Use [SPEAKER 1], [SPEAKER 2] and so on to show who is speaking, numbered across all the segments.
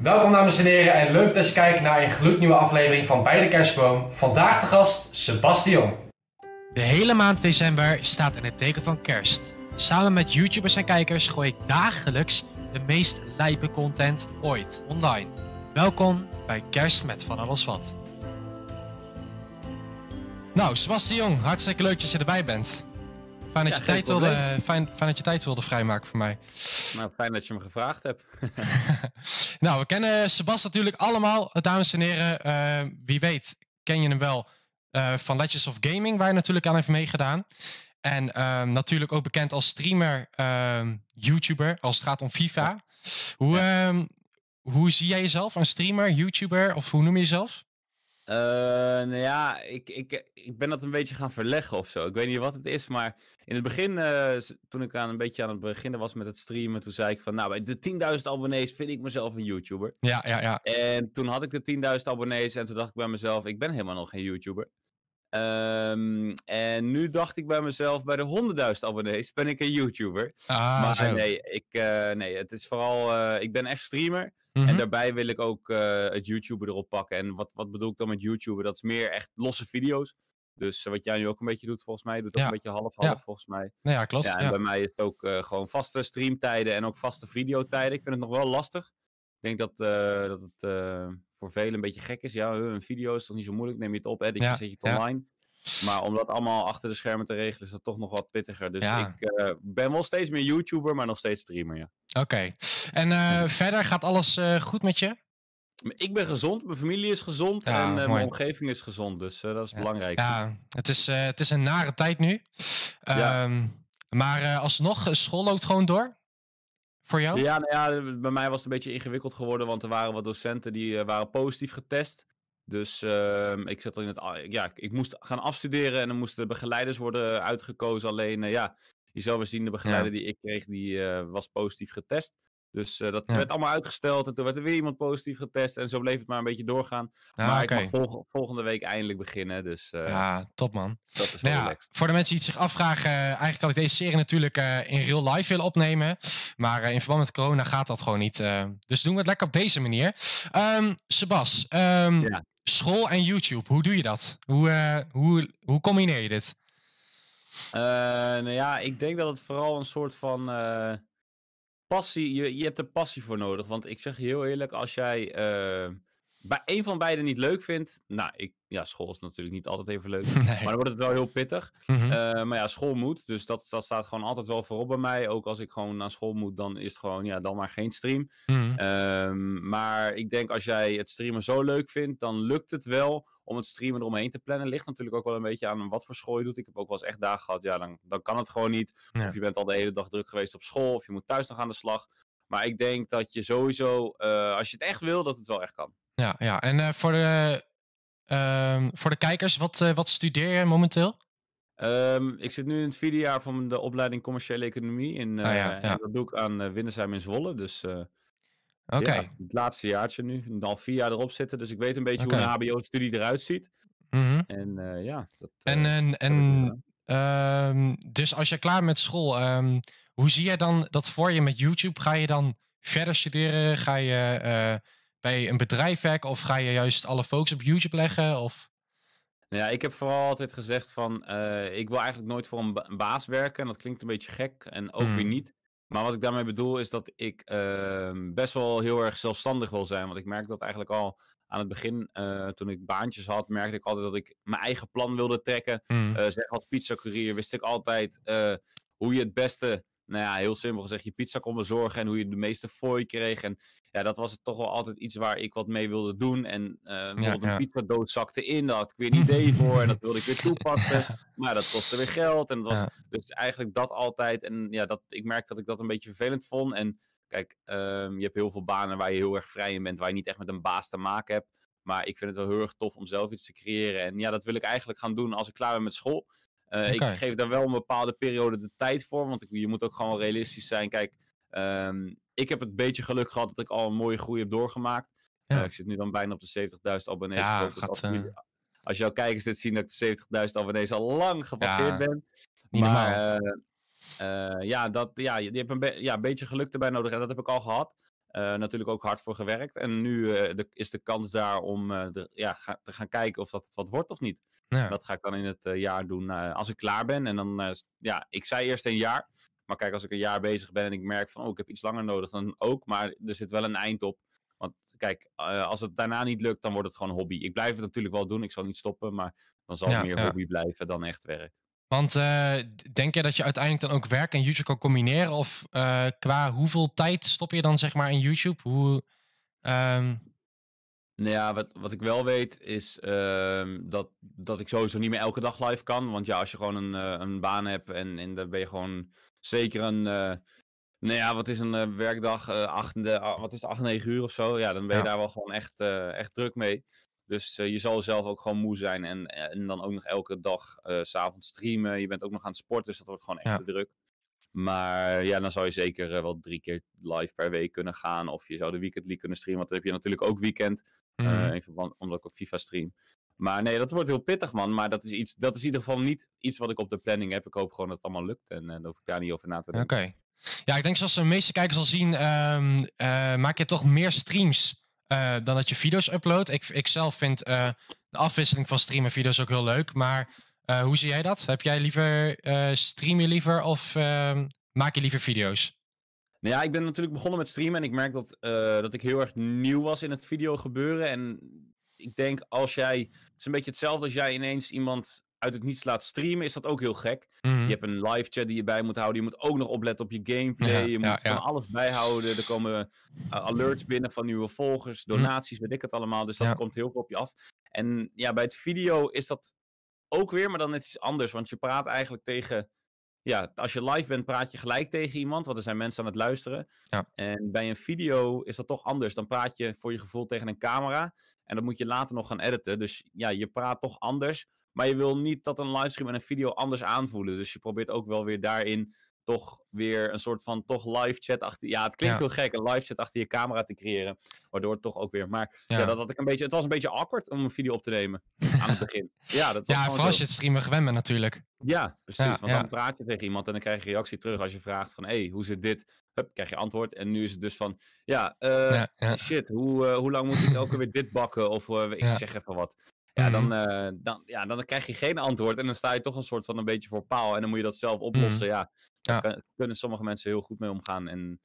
[SPEAKER 1] Welkom dames en heren en leuk dat je kijkt naar een gloednieuwe aflevering van Bij de Kerstboom. Vandaag de gast Sebastian.
[SPEAKER 2] De hele maand december staat in het teken van kerst. Samen met YouTubers en kijkers gooi ik dagelijks de meest lijpe content ooit online. Welkom bij Kerst met Van Alles Wat. Nou, Sebastian, hartstikke leuk dat je erbij bent. Fijn dat,
[SPEAKER 3] Ja,
[SPEAKER 2] je, tijd wilde, fijn dat je tijd wilde vrijmaken voor mij.
[SPEAKER 3] Nou, fijn dat je me gevraagd hebt.
[SPEAKER 2] nou, we kennen Sebas natuurlijk allemaal, dames en heren. Eh, wie weet ken je hem wel eh, van Legends of Gaming, waar je natuurlijk aan heeft meegedaan. En ehm, natuurlijk ook bekend als streamer, ehm, YouTuber, als het gaat om FIFA. Hoe, ehm, hoe zie jij jezelf? Een streamer, YouTuber of hoe noem je jezelf?
[SPEAKER 3] Eh, nou ja, ik, ik, ik ben dat een beetje gaan verleggen of zo. Ik weet niet wat het is, maar in het begin, eh, toen ik aan, een beetje aan het beginnen was met het streamen, toen zei ik van, nou, bij de 10.000 abonnees vind ik mezelf een YouTuber.
[SPEAKER 2] Ja, ja, ja.
[SPEAKER 3] En toen had ik de 10.000 abonnees en toen dacht ik bij mezelf, ik ben helemaal nog geen YouTuber. Ehm, en nu dacht ik bij mezelf, bij de 100.000 abonnees ben ik een YouTuber.
[SPEAKER 2] Ah,
[SPEAKER 3] maar
[SPEAKER 2] zo.
[SPEAKER 3] nee, ik, eh, nee, het is vooral, ik ben echt streamer.
[SPEAKER 2] Mhm.
[SPEAKER 3] En daarbij wil ik ook eh, het YouTuber erop pakken. En wat, wat bedoel ik dan met YouTuber? Dat is meer echt losse video's. Dus eh, wat jij nu ook een beetje doet, volgens mij. Doet ook
[SPEAKER 2] Ja.
[SPEAKER 3] een beetje half-half,
[SPEAKER 2] Ja.
[SPEAKER 3] volgens mij.
[SPEAKER 2] Nou ja, klopt.
[SPEAKER 3] Ja, en bij mij is het ook eh, gewoon vaste streamtijden en ook vaste videotijden. Ik vind het nog wel lastig. Ik denk dat, dat het voor velen een beetje gek is. Ja, een video is toch niet zo moeilijk? Neem je het op, edit je, zet je het
[SPEAKER 2] ja.
[SPEAKER 3] online. Maar om dat allemaal achter de schermen te regelen, is dat toch nog wat pittiger. Dus
[SPEAKER 2] Ja.
[SPEAKER 3] ik eh, ben wel steeds meer YouTuber, maar nog steeds streamer, ja.
[SPEAKER 2] Oké. En eh, verder gaat alles eh, goed met je?
[SPEAKER 3] Ik ben gezond, mijn familie is gezond
[SPEAKER 2] Ja,
[SPEAKER 3] en mijn omgeving is gezond. Dus dat is
[SPEAKER 2] Ja.
[SPEAKER 3] belangrijk.
[SPEAKER 2] Ja, het is, het is een nare tijd nu. Ehm, maar alsnog, school loopt gewoon door? Voor jou?
[SPEAKER 3] Ja, nou ja, bij mij was het een beetje ingewikkeld geworden, want er waren wat docenten die waren positief getest. Dus ehm, ik zat in het, a- ja, ik moest gaan afstuderen en dan moesten begeleiders worden uitgekozen. Alleen, eh, ja, je zou wel zien, de begeleider die ik kreeg, die eh, was positief getest. Dus eh, dat
[SPEAKER 2] Ja.
[SPEAKER 3] werd allemaal uitgesteld en toen werd er weer iemand positief getest en zo bleef het maar een beetje doorgaan.
[SPEAKER 2] Ah,
[SPEAKER 3] maar ik mag volg- volgende week eindelijk beginnen, dus eh,
[SPEAKER 2] Ja, top man.
[SPEAKER 3] dat is
[SPEAKER 2] Nou ja, voor de mensen die het zich afvragen, eh, eigenlijk had ik deze serie natuurlijk in real life willen opnemen. Maar in verband met corona gaat dat gewoon niet. dus doen we het lekker op deze manier. Ehm Sebas, ehm,
[SPEAKER 3] Ja.
[SPEAKER 2] school en YouTube, hoe doe je dat? Hoe, hoe, hoe combineer je dit?
[SPEAKER 3] Nou ja, ik denk dat het vooral een soort van passie. Je, je hebt er passie voor nodig. Want ik zeg heel eerlijk, als jij eh, bij een van beiden niet leuk vindt. Nou, ik, ja, school is natuurlijk niet altijd even leuk.
[SPEAKER 2] Nee.
[SPEAKER 3] Maar dan wordt het wel heel pittig.
[SPEAKER 2] Mhm.
[SPEAKER 3] Eh, maar ja, school moet. Dus dat, dat staat gewoon altijd wel voorop bij mij. Ook als ik gewoon naar school moet, dan is het gewoon, ja, dan maar geen stream.
[SPEAKER 2] Mhm.
[SPEAKER 3] Ehm, maar ik denk als jij het streamen zo leuk vindt, dan lukt het wel om het streamen eromheen te plannen. Ligt natuurlijk ook wel een beetje aan wat voor school je doet. Ik heb ook wel eens echt dagen gehad, ja, dan, dan kan het gewoon niet.
[SPEAKER 2] Ja.
[SPEAKER 3] Of je bent al de hele dag druk geweest op school, of je moet thuis nog aan de slag. Maar ik denk dat je sowieso, eh, als je het echt wil, dat het wel echt kan.
[SPEAKER 2] Ja, ja. en eh, voor, de, ehm, voor de kijkers, wat, eh, wat studeer je momenteel?
[SPEAKER 3] Ehm, ik zit nu in het vierde jaar van de opleiding commerciële economie. In,
[SPEAKER 2] Ah, ja,
[SPEAKER 3] eh,
[SPEAKER 2] ja.
[SPEAKER 3] En dat doe ik aan Windersheim in Zwolle. Dus
[SPEAKER 2] Oké.
[SPEAKER 3] ja, het laatste jaartje nu. Al vier jaar erop zitten. Dus ik weet een beetje hoe een HBO-studie eruit ziet.
[SPEAKER 2] Mhm.
[SPEAKER 3] En ja, dat,
[SPEAKER 2] En, en, en ehm, dus als je klaar bent met school, hoe zie jij dan dat voor je met YouTube? Ga je dan verder studeren? Ga je bij een bedrijf werken of ga je juist alle focus op YouTube leggen? Of...
[SPEAKER 3] Nou Ja, ik heb vooral altijd gezegd van, eh, ik wil eigenlijk nooit voor een, ba- een baas werken. En dat klinkt een beetje gek en ook weer
[SPEAKER 2] Mm.
[SPEAKER 3] niet. Maar wat ik daarmee bedoel is dat ik ehm, best wel heel erg zelfstandig wil zijn. Want ik merk dat eigenlijk al aan het begin, eh, toen ik baantjes had, merkte ik altijd dat ik mijn eigen plan wilde trekken.
[SPEAKER 2] Mm.
[SPEAKER 3] Eh, zeg als pizza courier wist ik altijd hoe je het beste, nou ja, heel simpel gezegd, je pizza kon bezorgen en hoe je de meeste fooi kreeg. En ja, dat was het toch wel altijd iets waar ik wat mee wilde doen. En bijvoorbeeld
[SPEAKER 2] ja.
[SPEAKER 3] een pizza dood zakte in, daar had ik weer een idee voor en dat wilde ik weer toepassen. Maar dat kostte weer geld en dat was dus eigenlijk dat altijd. En ja, dat, ik merkte dat ik dat een beetje vervelend vond. En kijk, ehm, je hebt heel veel banen waar je heel erg vrij in bent, waar je niet echt met een baas te maken hebt. Maar ik vind het wel heel erg tof om zelf iets te creëren. En ja, dat wil ik eigenlijk gaan doen als ik klaar ben met school. Eh. Ik geef daar wel een bepaalde periode de tijd voor. Want ik, je moet ook gewoon realistisch zijn. Kijk, ehm, ik heb het beetje geluk gehad dat ik al een mooie groei heb doorgemaakt.
[SPEAKER 2] Ja.
[SPEAKER 3] Eh, ik zit nu dan bijna op de 70.000 abonnees.
[SPEAKER 2] Ja,
[SPEAKER 3] Dus
[SPEAKER 2] gaat,
[SPEAKER 3] als,
[SPEAKER 2] eh,
[SPEAKER 3] als jouw kijkers dit zien dat ik de 70.000 abonnees al lang gepasseerd
[SPEAKER 2] Ja,
[SPEAKER 3] ben. Maar ja, dat, ja, je, je hebt een be- ja, een beetje geluk erbij nodig. En dat heb ik al gehad. Eh, natuurlijk ook hard voor gewerkt. En nu eh, de, is de kans daar om eh, de, ja, ga- te gaan kijken of dat het wat wordt of niet.
[SPEAKER 2] Ja.
[SPEAKER 3] Dat ga ik dan in het jaar doen als ik klaar ben. En dan, ja, ik zei eerst een jaar. Maar kijk, als ik een jaar bezig ben en ik merk van, oh, ik heb iets langer nodig, dan ook. Maar er zit wel een eind op. Want kijk, als het daarna niet lukt, dan wordt het gewoon hobby. Ik blijf het natuurlijk wel doen, ik zal niet stoppen, maar dan zal
[SPEAKER 2] Ja,
[SPEAKER 3] het meer
[SPEAKER 2] ja.
[SPEAKER 3] hobby blijven dan echt werk.
[SPEAKER 2] Want eh, denk je dat je uiteindelijk dan ook werk en YouTube kan combineren? Of eh, qua hoeveel tijd stop je dan zeg maar in YouTube? Hoe, ehm,
[SPEAKER 3] Nou ja, wat, wat ik wel weet is ehm, dat, dat ik sowieso niet meer elke dag live kan. Want ja, als je gewoon een, eh, een baan hebt en, en dan ben je gewoon zeker een... nou ja, wat is een werkdag? acht, de, wat is het, acht, negen uur of zo? Ja, dan ben je
[SPEAKER 2] Ja.
[SPEAKER 3] daar wel gewoon echt, echt druk mee. Dus eh, je zal zelf ook gewoon moe zijn. En, en dan ook nog elke dag eh, s s'avonds streamen. Je bent ook nog aan het sporten, dus dat wordt gewoon echt
[SPEAKER 2] Ja.
[SPEAKER 3] te druk. Maar ja, dan zou je zeker eh, wel drie keer live per week kunnen gaan. Of je zou de Weekend League kunnen streamen. Want dan heb je natuurlijk ook weekend.
[SPEAKER 2] mhm.
[SPEAKER 3] Eh, in verband, omdat ik op FIFA stream. Maar nee, dat wordt heel pittig, man. Maar dat is, iets, dat is in ieder geval niet iets wat ik op de planning heb. Ik hoop gewoon dat het allemaal lukt. En eh daar hoef ik daar niet over na te
[SPEAKER 2] Oké.
[SPEAKER 3] denken.
[SPEAKER 2] Ja, ik denk zoals de meeste kijkers al zien, ehm, eh, maak je toch meer streams eh, dan dat je video's uploadt. Ik, ik zelf vind eh, de afwisseling van stream en video's ook heel leuk. Maar eh, hoe zie jij dat? Heb jij liever, stream je liever of ehm, maak je liever video's?
[SPEAKER 3] Nou ja, ik ben natuurlijk begonnen met streamen. En ik merk dat, dat ik heel erg nieuw was in het video gebeuren. En ik denk als jij... Het is een beetje hetzelfde als jij ineens iemand uit het niets laat streamen. Is dat ook heel gek.
[SPEAKER 2] Mhm.
[SPEAKER 3] Je hebt een live chat die je bij moet houden. Je moet ook nog opletten op je gameplay.
[SPEAKER 2] Ja,
[SPEAKER 3] je moet
[SPEAKER 2] ja.
[SPEAKER 3] van alles bijhouden. Er komen eh, alerts binnen van nieuwe volgers, donaties, weet ik het allemaal. Dus dat
[SPEAKER 2] Mhm.
[SPEAKER 3] Komt heel veel op je af. En ja, bij het video is dat ook weer, maar dan net iets anders. Want je praat eigenlijk tegen. Ja, als je live bent, praat je gelijk tegen iemand. Want er zijn mensen aan het luisteren.
[SPEAKER 2] Ja.
[SPEAKER 3] En bij een video is dat toch anders. Dan praat je voor je gevoel tegen een camera. En dat moet je later nog gaan editen. Dus ja, je praat toch anders. Maar je wil niet dat een livestream en een video anders aanvoelen. Dus je probeert ook wel weer daarin toch weer een soort van toch live chat achter. Ja, het klinkt
[SPEAKER 2] Ja.
[SPEAKER 3] heel gek, een live chat achter je camera te creëren. Waardoor het toch ook weer. Maar ja.
[SPEAKER 2] Ja.
[SPEAKER 3] dat had ik een beetje. Het was een beetje awkward om een video op te nemen aan het begin. Ja, dat was
[SPEAKER 2] Ja, vooral als je het streamen gewend bent natuurlijk.
[SPEAKER 3] Ja, precies.
[SPEAKER 2] Ja,
[SPEAKER 3] want dan praat je tegen iemand en dan krijg je reactie terug als je vraagt van, hé, hey, hoe zit dit? Hup, krijg je antwoord. En nu is het dus van, ja, eh, shit, hoe, eh, hoe lang moet ik elke weer dit bakken? Of eh, ik zeg even wat. Ja, dan,
[SPEAKER 2] Mhm.
[SPEAKER 3] eh, dan, ja, dan krijg je geen antwoord en dan sta je toch een soort van een beetje voor paal. En dan moet je dat zelf oplossen. Ja, daar
[SPEAKER 2] Mhm. Ja.
[SPEAKER 3] kunnen sommige mensen heel goed mee omgaan. En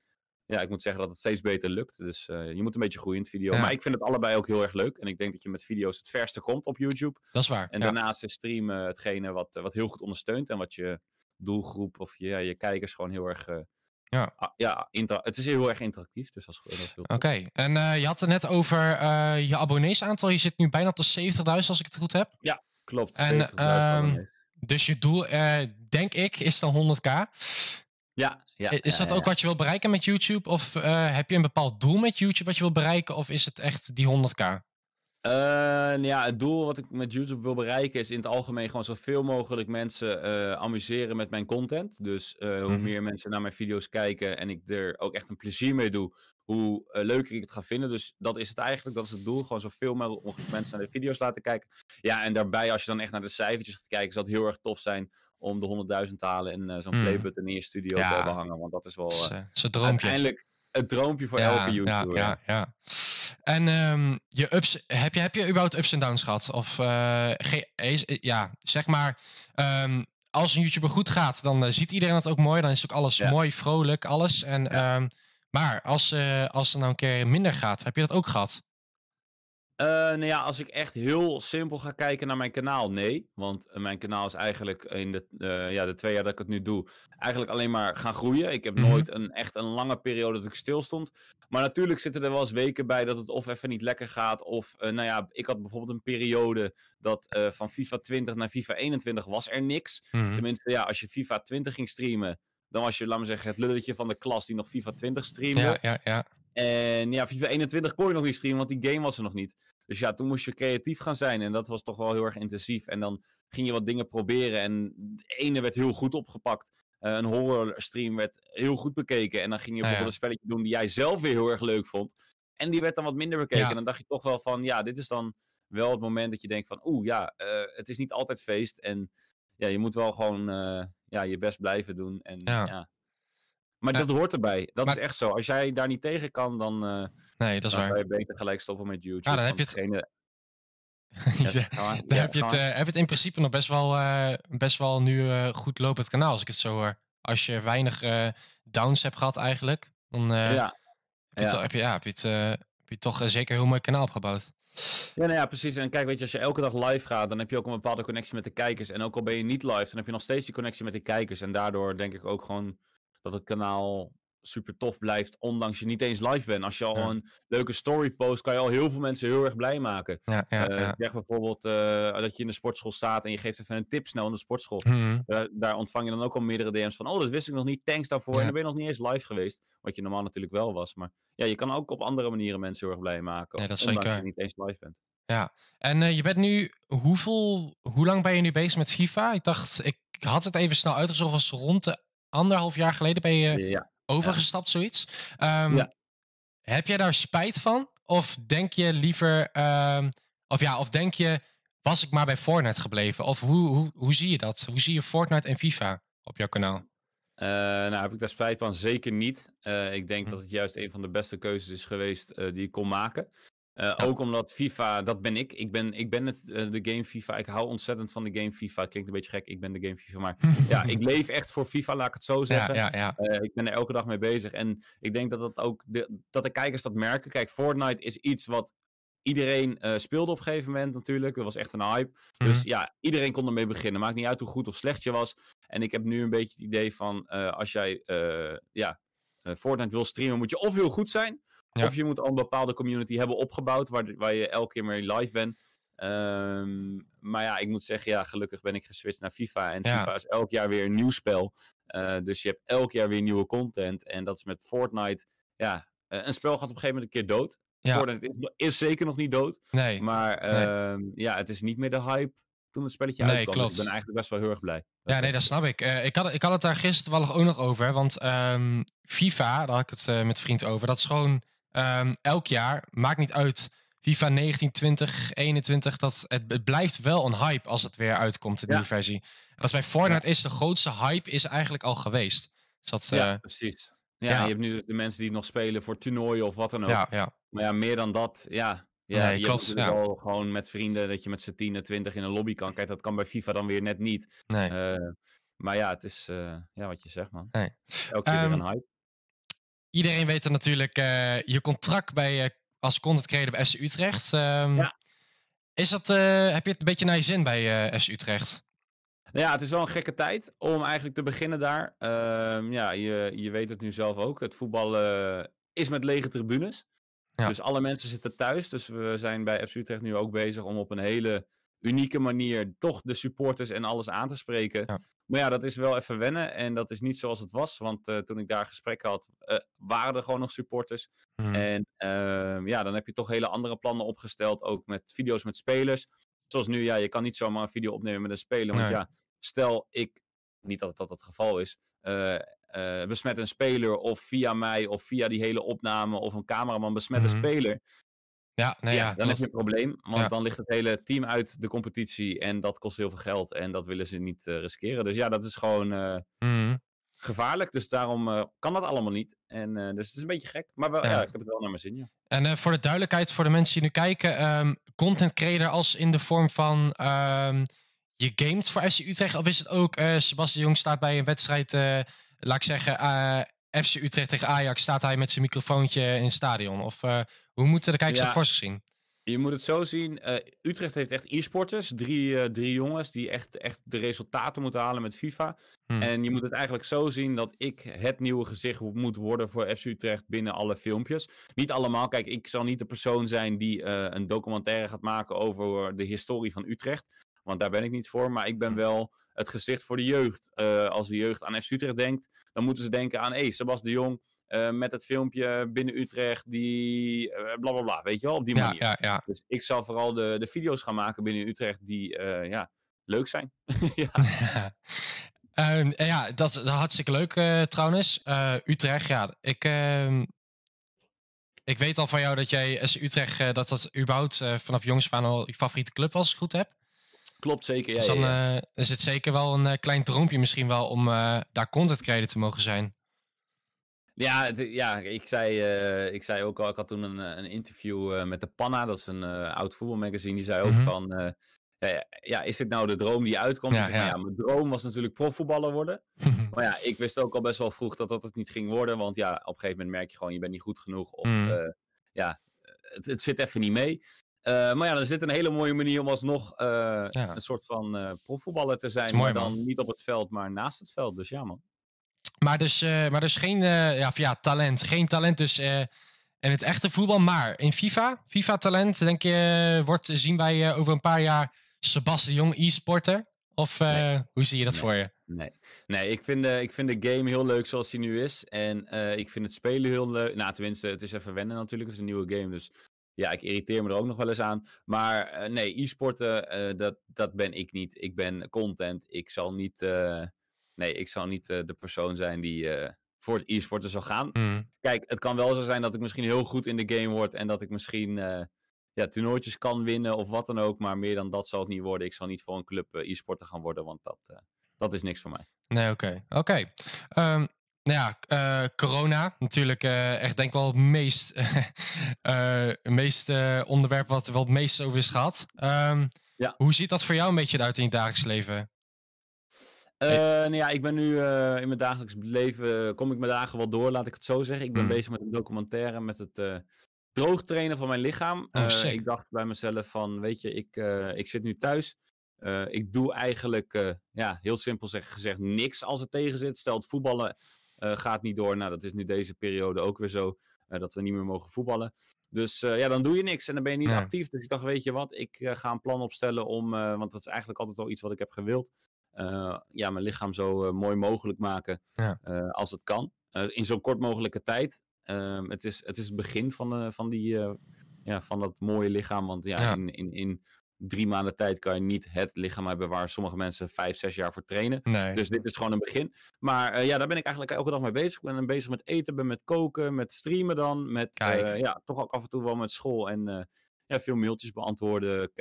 [SPEAKER 3] ja, ik moet zeggen dat het steeds beter lukt. Dus eh, je moet een beetje groeien in het video.
[SPEAKER 2] Ja.
[SPEAKER 3] Maar ik vind het allebei ook heel erg leuk. En ik denk dat je met video's het verste komt op YouTube.
[SPEAKER 2] Dat is waar.
[SPEAKER 3] En
[SPEAKER 2] ja.
[SPEAKER 3] daarnaast is streamen hetgene wat, wat heel goed ondersteunt. En wat je doelgroep of je, ja, je kijkers gewoon heel erg... eh,
[SPEAKER 2] Ja.
[SPEAKER 3] ah, ja het is heel erg interactief. Dus dat is, heel.
[SPEAKER 2] Oké, en eh, je had het net over eh, je abonneesaantal. Je zit nu bijna op de 70.000 als ik het goed heb.
[SPEAKER 3] Klopt.
[SPEAKER 2] En,
[SPEAKER 3] 70.000
[SPEAKER 2] ehm. Dus je doel, eh, denk ik, is dan 100k.
[SPEAKER 3] ja, ja,
[SPEAKER 2] is
[SPEAKER 3] ja,
[SPEAKER 2] dat
[SPEAKER 3] ja,
[SPEAKER 2] ook wat je wil bereiken met YouTube? Of heb je een bepaald doel met YouTube wat je wil bereiken? Of is het echt die 100k?
[SPEAKER 3] Nou ja, het doel wat ik met YouTube wil bereiken is in het algemeen gewoon zoveel mogelijk mensen eh, amuseren met mijn content. Dus eh, hoe
[SPEAKER 2] Mhm.
[SPEAKER 3] meer mensen naar mijn video's kijken en ik er ook echt een plezier mee doe, hoe eh, leuker ik het ga vinden. Dus dat is het eigenlijk, dat is het doel. Gewoon zoveel mogelijk mensen naar de video's laten kijken. Ja, en daarbij als je dan echt naar de cijfertjes gaat kijken, zou het heel erg tof zijn om de 100.000 te halen en zo'n
[SPEAKER 2] Mhm.
[SPEAKER 3] playbutton in je studio
[SPEAKER 2] Ja.
[SPEAKER 3] te hangen. Want dat is wel
[SPEAKER 2] Dat is, dat is een droompje.
[SPEAKER 3] uiteindelijk het droompje voor
[SPEAKER 2] ja,
[SPEAKER 3] elke YouTuber.
[SPEAKER 2] Ja, ja, ja. En ehm, je ups, heb, je, heb je überhaupt ups en downs gehad? Of eh, is- ja, zeg maar, ehm, als een YouTuber goed gaat, dan eh, ziet iedereen het ook mooi. Dan is ook alles
[SPEAKER 3] Ja.
[SPEAKER 2] mooi, vrolijk, alles. En,
[SPEAKER 3] Ja.
[SPEAKER 2] ehm, maar als, eh, als het nou een keer minder gaat, heb je dat ook gehad?
[SPEAKER 3] Eh, nou ja, als ik echt heel simpel ga kijken naar mijn kanaal, nee. Want eh, mijn kanaal is eigenlijk in de, eh, ja, de twee jaar dat ik het nu doe, eigenlijk alleen maar gaan groeien. Ik heb
[SPEAKER 2] Mhm.
[SPEAKER 3] nooit een, echt een lange periode dat ik stil stond. Maar natuurlijk zitten er wel eens weken bij dat het of even niet lekker gaat. Of, nou ja, ik had bijvoorbeeld een periode dat van FIFA 20 naar FIFA 21 was er niks.
[SPEAKER 2] Mhm.
[SPEAKER 3] Tenminste, ja, als je FIFA 20 ging streamen, dan was je, laat maar zeggen, het lulletje van de klas die nog FIFA 20 streamde.
[SPEAKER 2] Ja, ja, ja.
[SPEAKER 3] En ja, FIFA 21 kon je nog niet streamen, want die game was er nog niet. Dus ja, toen moest je creatief gaan zijn. En dat was toch wel heel erg intensief. En dan ging je wat dingen proberen. En de ene werd heel goed opgepakt. Eh, een horror stream werd heel goed bekeken. En dan ging je
[SPEAKER 2] ja.
[SPEAKER 3] bijvoorbeeld een spelletje doen die jij zelf weer heel erg leuk vond. En die werd dan wat minder bekeken.
[SPEAKER 2] Ja.
[SPEAKER 3] En dan dacht je toch wel van, ja, dit is dan wel het moment dat je denkt van, oeh, ja, eh, het is niet altijd feest. En ja, je moet wel gewoon eh, ja, je best blijven doen. En,
[SPEAKER 2] Ja.
[SPEAKER 3] ja. Maar
[SPEAKER 2] Ja.
[SPEAKER 3] dat hoort erbij. Dat
[SPEAKER 2] Maar-
[SPEAKER 3] is echt zo. Als jij daar niet tegen kan, dan, eh
[SPEAKER 2] Nee, dat is
[SPEAKER 3] dan
[SPEAKER 2] waar.
[SPEAKER 3] je beter gelijk stoppen met YouTube.
[SPEAKER 2] Ja, dan
[SPEAKER 3] want
[SPEAKER 2] heb je het-
[SPEAKER 3] degene-
[SPEAKER 2] Ja,
[SPEAKER 3] Ja.
[SPEAKER 2] Dan heb, je het, eh, heb je het in principe nog best wel, eh, best wel nu goed lopend kanaal, als ik het zo hoor. Als je weinig downs hebt gehad eigenlijk, dan
[SPEAKER 3] ja.
[SPEAKER 2] heb, je
[SPEAKER 3] ja.
[SPEAKER 2] to- heb, je, ja, heb, je het, heb je toch zeker een heel mooi kanaal opgebouwd.
[SPEAKER 3] Ja, nou ja, precies. En kijk, weet je, als je elke dag live gaat, dan heb je ook een bepaalde connectie met de kijkers. En ook al ben je niet live, dan heb je nog steeds die connectie met de kijkers. En daardoor denk ik ook gewoon dat het kanaal super tof blijft, ondanks je niet eens live bent. Als je al
[SPEAKER 2] Ja.
[SPEAKER 3] een leuke story post, kan je al heel veel mensen heel erg blij maken.
[SPEAKER 2] Ja, ja,
[SPEAKER 3] Eh,
[SPEAKER 2] ja.
[SPEAKER 3] Zeg bijvoorbeeld eh, dat je in de sportschool staat en je geeft even een tip snel in de sportschool.
[SPEAKER 2] Mhm.
[SPEAKER 3] Daar, daar ontvang je dan ook al meerdere DM's van, oh, dat wist ik nog niet, thanks daarvoor.
[SPEAKER 2] Ja.
[SPEAKER 3] En dan ben je nog niet eens live geweest, wat je normaal natuurlijk wel was. Maar ja, je kan ook op andere manieren mensen heel erg blij maken,
[SPEAKER 2] Nee, dat is
[SPEAKER 3] ondanks
[SPEAKER 2] zeker.
[SPEAKER 3] je niet eens live bent.
[SPEAKER 2] En eh, je bent nu, hoeveel, hoe lang ben je nu bezig met FIFA? Ik dacht, ik had het even snel uitgezocht, was rond de anderhalf jaar geleden ben je
[SPEAKER 3] Ja.
[SPEAKER 2] overgestapt, zoiets. Ehm,
[SPEAKER 3] Ja.
[SPEAKER 2] Heb jij daar spijt van? Of denk je liever, ehm, of ja, of denk je, was ik maar bij Fortnite gebleven? Of hoe, hoe, hoe zie je dat? Hoe zie je Fortnite en FIFA op jouw kanaal?
[SPEAKER 3] Eh, nou, heb ik daar spijt van? Zeker niet. Eh, ik denk
[SPEAKER 2] Hm.
[SPEAKER 3] dat het juist een van de beste keuzes is geweest eh, die ik kon maken. Eh,
[SPEAKER 2] Ja.
[SPEAKER 3] Ook omdat FIFA, dat ben ik. Ik ben, ik ben het, eh, de game FIFA. Ik hou ontzettend van de game FIFA. Het klinkt een beetje gek, ik ben de game FIFA. Maar ja, ik leef echt voor FIFA, laat ik het zo zeggen.
[SPEAKER 2] ja, ja.
[SPEAKER 3] Eh, ik ben er elke dag mee bezig. En ik denk dat, dat ook de, dat de kijkers dat merken. Kijk, Fortnite is iets wat iedereen speelde op een gegeven moment natuurlijk. Dat was echt een hype. Dus
[SPEAKER 2] Mhm.
[SPEAKER 3] ja, iedereen kon ermee beginnen. Maakt niet uit hoe goed of slecht je was. En ik heb nu een beetje het idee van, als jij ja, Fortnite wil streamen, moet je of heel goed zijn.
[SPEAKER 2] Ja.
[SPEAKER 3] Of je moet al een bepaalde community hebben opgebouwd, waar, waar je elke keer mee live bent. Ehm, maar ja, ik moet zeggen, ja, gelukkig ben ik geswitcht naar FIFA. En
[SPEAKER 2] Ja.
[SPEAKER 3] FIFA is elk jaar weer een nieuw spel. Eh, dus je hebt elk jaar weer nieuwe content. En dat is met Fortnite, ja, eh, een spel gaat op een gegeven moment een keer dood.
[SPEAKER 2] Ja.
[SPEAKER 3] Fortnite is, is zeker nog niet dood.
[SPEAKER 2] Nee,
[SPEAKER 3] Maar
[SPEAKER 2] Nee.
[SPEAKER 3] ehm, ja, het is niet meer de hype toen het spelletje
[SPEAKER 2] Nee,
[SPEAKER 3] uitkwam. Dus
[SPEAKER 2] klopt.
[SPEAKER 3] ik ben eigenlijk best wel heel erg blij.
[SPEAKER 2] Ja, nee, dat snap ik. Eh, ik, had, ik had het daar gisteren toevallig ook nog over. Want ehm, FIFA, daar had ik het met een vriend over. Dat is gewoon ehm, elk jaar, maakt niet uit. FIFA 19, 20, 21. Dat, het, het blijft wel een hype als het weer uitkomt, de
[SPEAKER 3] Ja.
[SPEAKER 2] nieuwe versie. Is bij Fortnite is de grootste hype is eigenlijk al geweest. Dus dat, eh,
[SPEAKER 3] ja,
[SPEAKER 2] ja,
[SPEAKER 3] precies. Ja, je hebt nu de mensen die nog spelen voor toernooien of wat dan ook.
[SPEAKER 2] ja, ja.
[SPEAKER 3] Maar ja, meer dan dat, ja. ja
[SPEAKER 2] Nee,
[SPEAKER 3] je
[SPEAKER 2] klopt, ja.
[SPEAKER 3] wel gewoon met vrienden dat je met z'n 10 en 20 in een lobby kan. Kijk, dat kan bij FIFA dan weer net niet.
[SPEAKER 2] Nee.
[SPEAKER 3] Eh, maar ja, het is eh, ja, wat je zegt, man.
[SPEAKER 2] Nee.
[SPEAKER 3] Elke keer weer
[SPEAKER 2] Ehm,
[SPEAKER 3] een hype.
[SPEAKER 2] Iedereen weet er natuurlijk eh, je contract bij, eh, als content creator bij FC Utrecht. Ehm,
[SPEAKER 3] Ja.
[SPEAKER 2] Is dat, eh, heb je het een beetje naar je zin bij FC Utrecht?
[SPEAKER 3] Nou ja, het is wel een gekke tijd om eigenlijk te beginnen daar. Ehm, ja, je, je weet het nu zelf ook. Het voetbal is met lege tribunes.
[SPEAKER 2] Ja.
[SPEAKER 3] Dus alle mensen zitten thuis. Dus we zijn bij FC Utrecht nu ook bezig om op een hele unieke manier toch de supporters en alles aan te spreken.
[SPEAKER 2] Ja.
[SPEAKER 3] Maar ja, dat is wel even wennen. En dat is niet zoals het was. Want eh, toen ik daar gesprekken had, eh, waren er gewoon nog supporters.
[SPEAKER 2] Hmm.
[SPEAKER 3] En ehm, ja, dan heb je toch hele andere plannen opgesteld. Ook met video's met spelers. Zoals nu, ja, je kan niet zomaar een video opnemen met een speler. Want
[SPEAKER 2] Nee.
[SPEAKER 3] ja, stel ik, niet dat dat het geval is, eh, besmet een speler of via mij of via die hele opname of een cameraman besmet een speler.
[SPEAKER 2] Ja, nee,
[SPEAKER 3] ja,
[SPEAKER 2] ja,
[SPEAKER 3] dan heb je een probleem. Want
[SPEAKER 2] Ja.
[SPEAKER 3] dan ligt het hele team uit de competitie en dat kost heel veel geld. En dat willen ze niet eh, riskeren. Dus ja, dat is gewoon eh,
[SPEAKER 2] Mhm.
[SPEAKER 3] gevaarlijk. Dus daarom eh, kan dat allemaal niet. En dus het is een beetje gek. Maar wel,
[SPEAKER 2] Ja.
[SPEAKER 3] ik heb het wel naar mijn zin, ja.
[SPEAKER 2] En voor de duidelijkheid, voor de mensen die nu kijken, ehm, content creator als in de vorm van ehm, je gamet voor FC Utrecht, of is het ook Sebastian Jong staat bij een wedstrijd, laat ik zeggen, FC Utrecht tegen Ajax, staat hij met zijn microfoontje in het stadion? Of eh, hoe moeten de kijkers
[SPEAKER 3] Ja.
[SPEAKER 2] dat voor zich zien?
[SPEAKER 3] Je moet het zo zien. eh, Utrecht heeft echt e-sporters. Drie, eh, drie jongens die echt, echt de resultaten moeten halen met FIFA.
[SPEAKER 2] Hmm.
[SPEAKER 3] En je moet het eigenlijk zo zien dat ik het nieuwe gezicht moet worden voor FC Utrecht binnen alle filmpjes. Niet allemaal. Kijk, ik zal niet de persoon zijn die een documentaire gaat maken over de historie van Utrecht. Want daar ben ik niet voor. Maar ik ben wel het gezicht voor de jeugd. Eh, als de jeugd aan FC Utrecht denkt, dan moeten ze denken aan... Hé, Sebas de Jong eh, met het filmpje binnen Utrecht die... eh, bla bla bla, weet je wel, op die manier.
[SPEAKER 2] ja, ja.
[SPEAKER 3] Dus ik zal vooral de, de video's gaan maken binnen Utrecht die ja, leuk zijn. ja.
[SPEAKER 2] Ehm, ja, dat is hartstikke leuk eh, trouwens. Eh, Utrecht, ja, ik, ehm, ik weet al van jou dat jij SC Utrecht, dat dat überhaupt vanaf jongs aan al je favoriete club was, als ik goed heb.
[SPEAKER 3] Klopt zeker. Ja,
[SPEAKER 2] dus dan
[SPEAKER 3] ja, ja.
[SPEAKER 2] eh, is het zeker wel een eh, klein droompje misschien wel om eh, daar content creator te mogen zijn.
[SPEAKER 3] Ja, ja ik, zei, ik zei ook al, ik had toen een, een interview met de Panna, dat is een oud voetbalmagazine, die zei ook
[SPEAKER 2] Mhm.
[SPEAKER 3] van, ja, ja, is dit nou de droom die uitkomt?
[SPEAKER 2] Ja,
[SPEAKER 3] nou
[SPEAKER 2] ja.
[SPEAKER 3] ja, mijn droom was natuurlijk profvoetballer worden. Maar ja, ik wist ook al best wel vroeg dat dat het niet ging worden, want ja, op een gegeven moment merk je gewoon, je bent niet goed genoeg, of
[SPEAKER 2] Mhm.
[SPEAKER 3] ja, het, het zit even niet mee. Eh, maar ja, dan is dit een hele mooie manier om alsnog
[SPEAKER 2] Ja.
[SPEAKER 3] een soort van eh, profvoetballer te zijn,
[SPEAKER 2] mooi,
[SPEAKER 3] maar dan
[SPEAKER 2] man.
[SPEAKER 3] niet op het veld, maar naast het veld. Dus ja, man.
[SPEAKER 2] Maar dus, maar dus geen ja, ja, talent. Geen talent dus in het echte voetbal. Maar in FIFA, FIFA-talent, denk je, wordt, zien wij over een paar jaar Sebastian Jong e-sporter? Of
[SPEAKER 3] Nee.
[SPEAKER 2] hoe zie je dat
[SPEAKER 3] Nee.
[SPEAKER 2] voor je?
[SPEAKER 3] Nee, nee ik, vind de, ik vind de game heel leuk zoals die nu is. En ik vind het spelen heel leuk. Nou, tenminste, het is even wennen natuurlijk. Het is een nieuwe game, dus ja, ik irriteer me er ook nog wel eens aan. Maar eh, nee, e-sporten, eh, dat, dat ben ik niet. Ik ben content. Ik zal niet, eh, nee, ik zal niet de persoon zijn die voor het e-sporten zal gaan.
[SPEAKER 2] Hmm.
[SPEAKER 3] Kijk, het kan wel zo zijn dat ik misschien heel goed in de game word en dat ik misschien ja, toernooitjes kan winnen of wat dan ook. Maar meer dan dat zal het niet worden. Ik zal niet voor een club e-sporter gaan worden, want dat, dat is niks voor mij.
[SPEAKER 2] Nee, oké. Oké. Ehm, nou ja, eh, corona. Natuurlijk eh, echt denk ik wel het meest, eh, meest onderwerp wat wel het meest over is gehad. Ehm,
[SPEAKER 3] Ja.
[SPEAKER 2] Hoe ziet dat voor jou een beetje uit in je dagelijks leven?
[SPEAKER 3] Nou ja, ik ben nu in mijn dagelijks leven, kom ik mijn dagen wel door, laat ik het zo zeggen. Ik ben
[SPEAKER 2] Mm.
[SPEAKER 3] bezig met een documentaire met het eh droogtrainen van mijn lichaam.
[SPEAKER 2] Oh,
[SPEAKER 3] ik dacht bij mezelf van, weet je, ik, ik zit nu thuis. Ik doe eigenlijk, ja, heel simpel zeg, gezegd, niks als het tegen zit. Stel het voetballen gaat niet door. Nou, dat is nu deze periode ook weer zo, eh, dat we niet meer mogen voetballen. Dus eh, ja, dan doe je niks en dan ben je niet
[SPEAKER 2] Ja.
[SPEAKER 3] actief. Dus ik dacht, weet je wat, ik eh, ga een plan opstellen om, eh, want dat is eigenlijk altijd wel iets wat ik heb gewild. eh, ja, mijn lichaam zo eh, mooi mogelijk maken
[SPEAKER 2] Ja.
[SPEAKER 3] eh, als het kan. Eh, in zo kort mogelijke tijd. Ehm, het, is, het is het begin van, eh, van, die, eh, ja, van dat mooie lichaam. Want ja,
[SPEAKER 2] Ja.
[SPEAKER 3] In, in, in drie maanden tijd kan je niet het lichaam hebben waar sommige mensen vijf, zes jaar voor trainen.
[SPEAKER 2] Nee.
[SPEAKER 3] Dus dit is gewoon een begin. Maar eh, ja, daar ben ik eigenlijk elke dag mee bezig. Ik ben bezig met eten, ben met koken, met streamen dan. Met
[SPEAKER 2] Kijk.
[SPEAKER 3] eh, ja, toch ook af en toe wel met school. En eh, ja, veel mailtjes beantwoorden,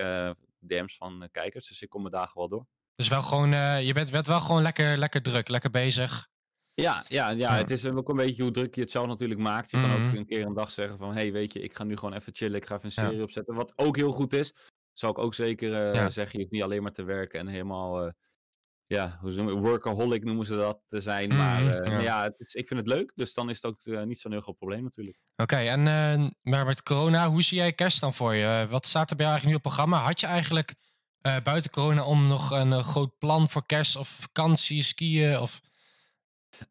[SPEAKER 3] DM's van kijkers. Dus ik kom mijn dagen wel door.
[SPEAKER 2] Dus wel gewoon, je bent, bent wel gewoon lekker, lekker druk, lekker bezig.
[SPEAKER 3] Ja, ja, ja,
[SPEAKER 2] Ja.
[SPEAKER 3] het is ook een beetje hoe druk je het zelf natuurlijk maakt. Je kan
[SPEAKER 2] Mhm.
[SPEAKER 3] ook een keer een dag zeggen van... hey, weet je, ik ga nu gewoon even chillen. Ik ga even een
[SPEAKER 2] Ja.
[SPEAKER 3] serie opzetten. Wat ook heel goed is. Zou ik ook zeker eh,
[SPEAKER 2] Ja.
[SPEAKER 3] zeggen. Je hoeft niet alleen maar te werken en helemaal... eh, ja, hoe noemen, workaholic noemen ze dat te zijn. Maar
[SPEAKER 2] Mhm,
[SPEAKER 3] eh,
[SPEAKER 2] ja.
[SPEAKER 3] ja, het is, ik vind het leuk. Dus dan is het ook niet zo'n heel groot probleem natuurlijk.
[SPEAKER 2] Oké, en maar met corona, hoe zie jij kerst dan voor je? Wat staat er bij jou eigenlijk nu op programma? Had je eigenlijk buiten corona om nog een groot plan voor kerst of vakantie, skiën? Of...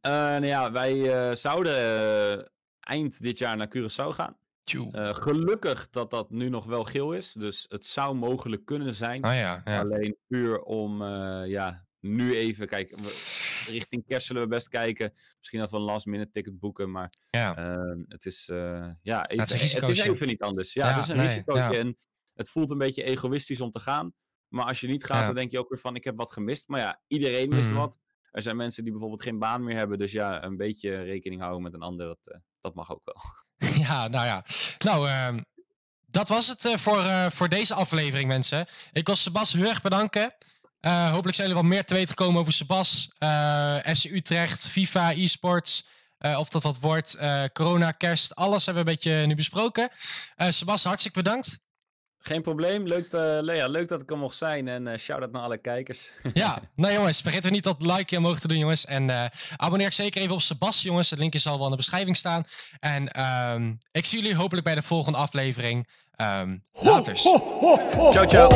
[SPEAKER 3] Nou ja, wij zouden eind dit jaar naar Curaçao gaan. Eh, gelukkig dat dat nu nog wel geel is. Dus het zou mogelijk kunnen zijn.
[SPEAKER 2] ah ja, ja.
[SPEAKER 3] Alleen puur om, eh, ja, nu even, kijk, we- richting kerst zullen we best kijken. Misschien dat we een last minute ticket boeken, maar
[SPEAKER 2] ja.
[SPEAKER 3] ehm, het is, eh, ja, even,
[SPEAKER 2] het is een
[SPEAKER 3] het is even niet anders. Ja,
[SPEAKER 2] Ja,
[SPEAKER 3] het is een
[SPEAKER 2] nee,
[SPEAKER 3] risicootje
[SPEAKER 2] ja.
[SPEAKER 3] en het voelt een beetje egoïstisch om te gaan. Maar als je niet gaat,
[SPEAKER 2] Ja.
[SPEAKER 3] dan denk je ook weer van, ik heb wat gemist. Maar ja, iedereen mist
[SPEAKER 2] Mhm.
[SPEAKER 3] wat. Er zijn mensen die bijvoorbeeld geen baan meer hebben, dus ja, een beetje rekening houden met een ander, dat, dat mag ook wel.
[SPEAKER 2] ja, nou ja. Nou, ehm, dat was het eh, voor, eh, voor deze aflevering, mensen. Ik wil Sebas heel erg bedanken. Eh, hopelijk zijn jullie wat meer te weten gekomen over Sebas. FC Utrecht, FIFA, e-sports. of dat wat wordt. corona, kerst, alles hebben we een beetje nu besproken. Sebas, hartstikke bedankt.
[SPEAKER 3] Geen probleem. Leuk, eh, ja, leuk dat ik er mocht zijn. En uh, shout-out naar alle kijkers.
[SPEAKER 2] ja, nou jongens, vergeet niet dat like omhoog te doen, jongens. En uh, abonneer zeker even op Sebas, jongens. Het linkje zal wel in de beschrijving staan. En ehm, ik zie jullie hopelijk bij de volgende aflevering. Ehm, um, later.
[SPEAKER 3] Ciao, ciao.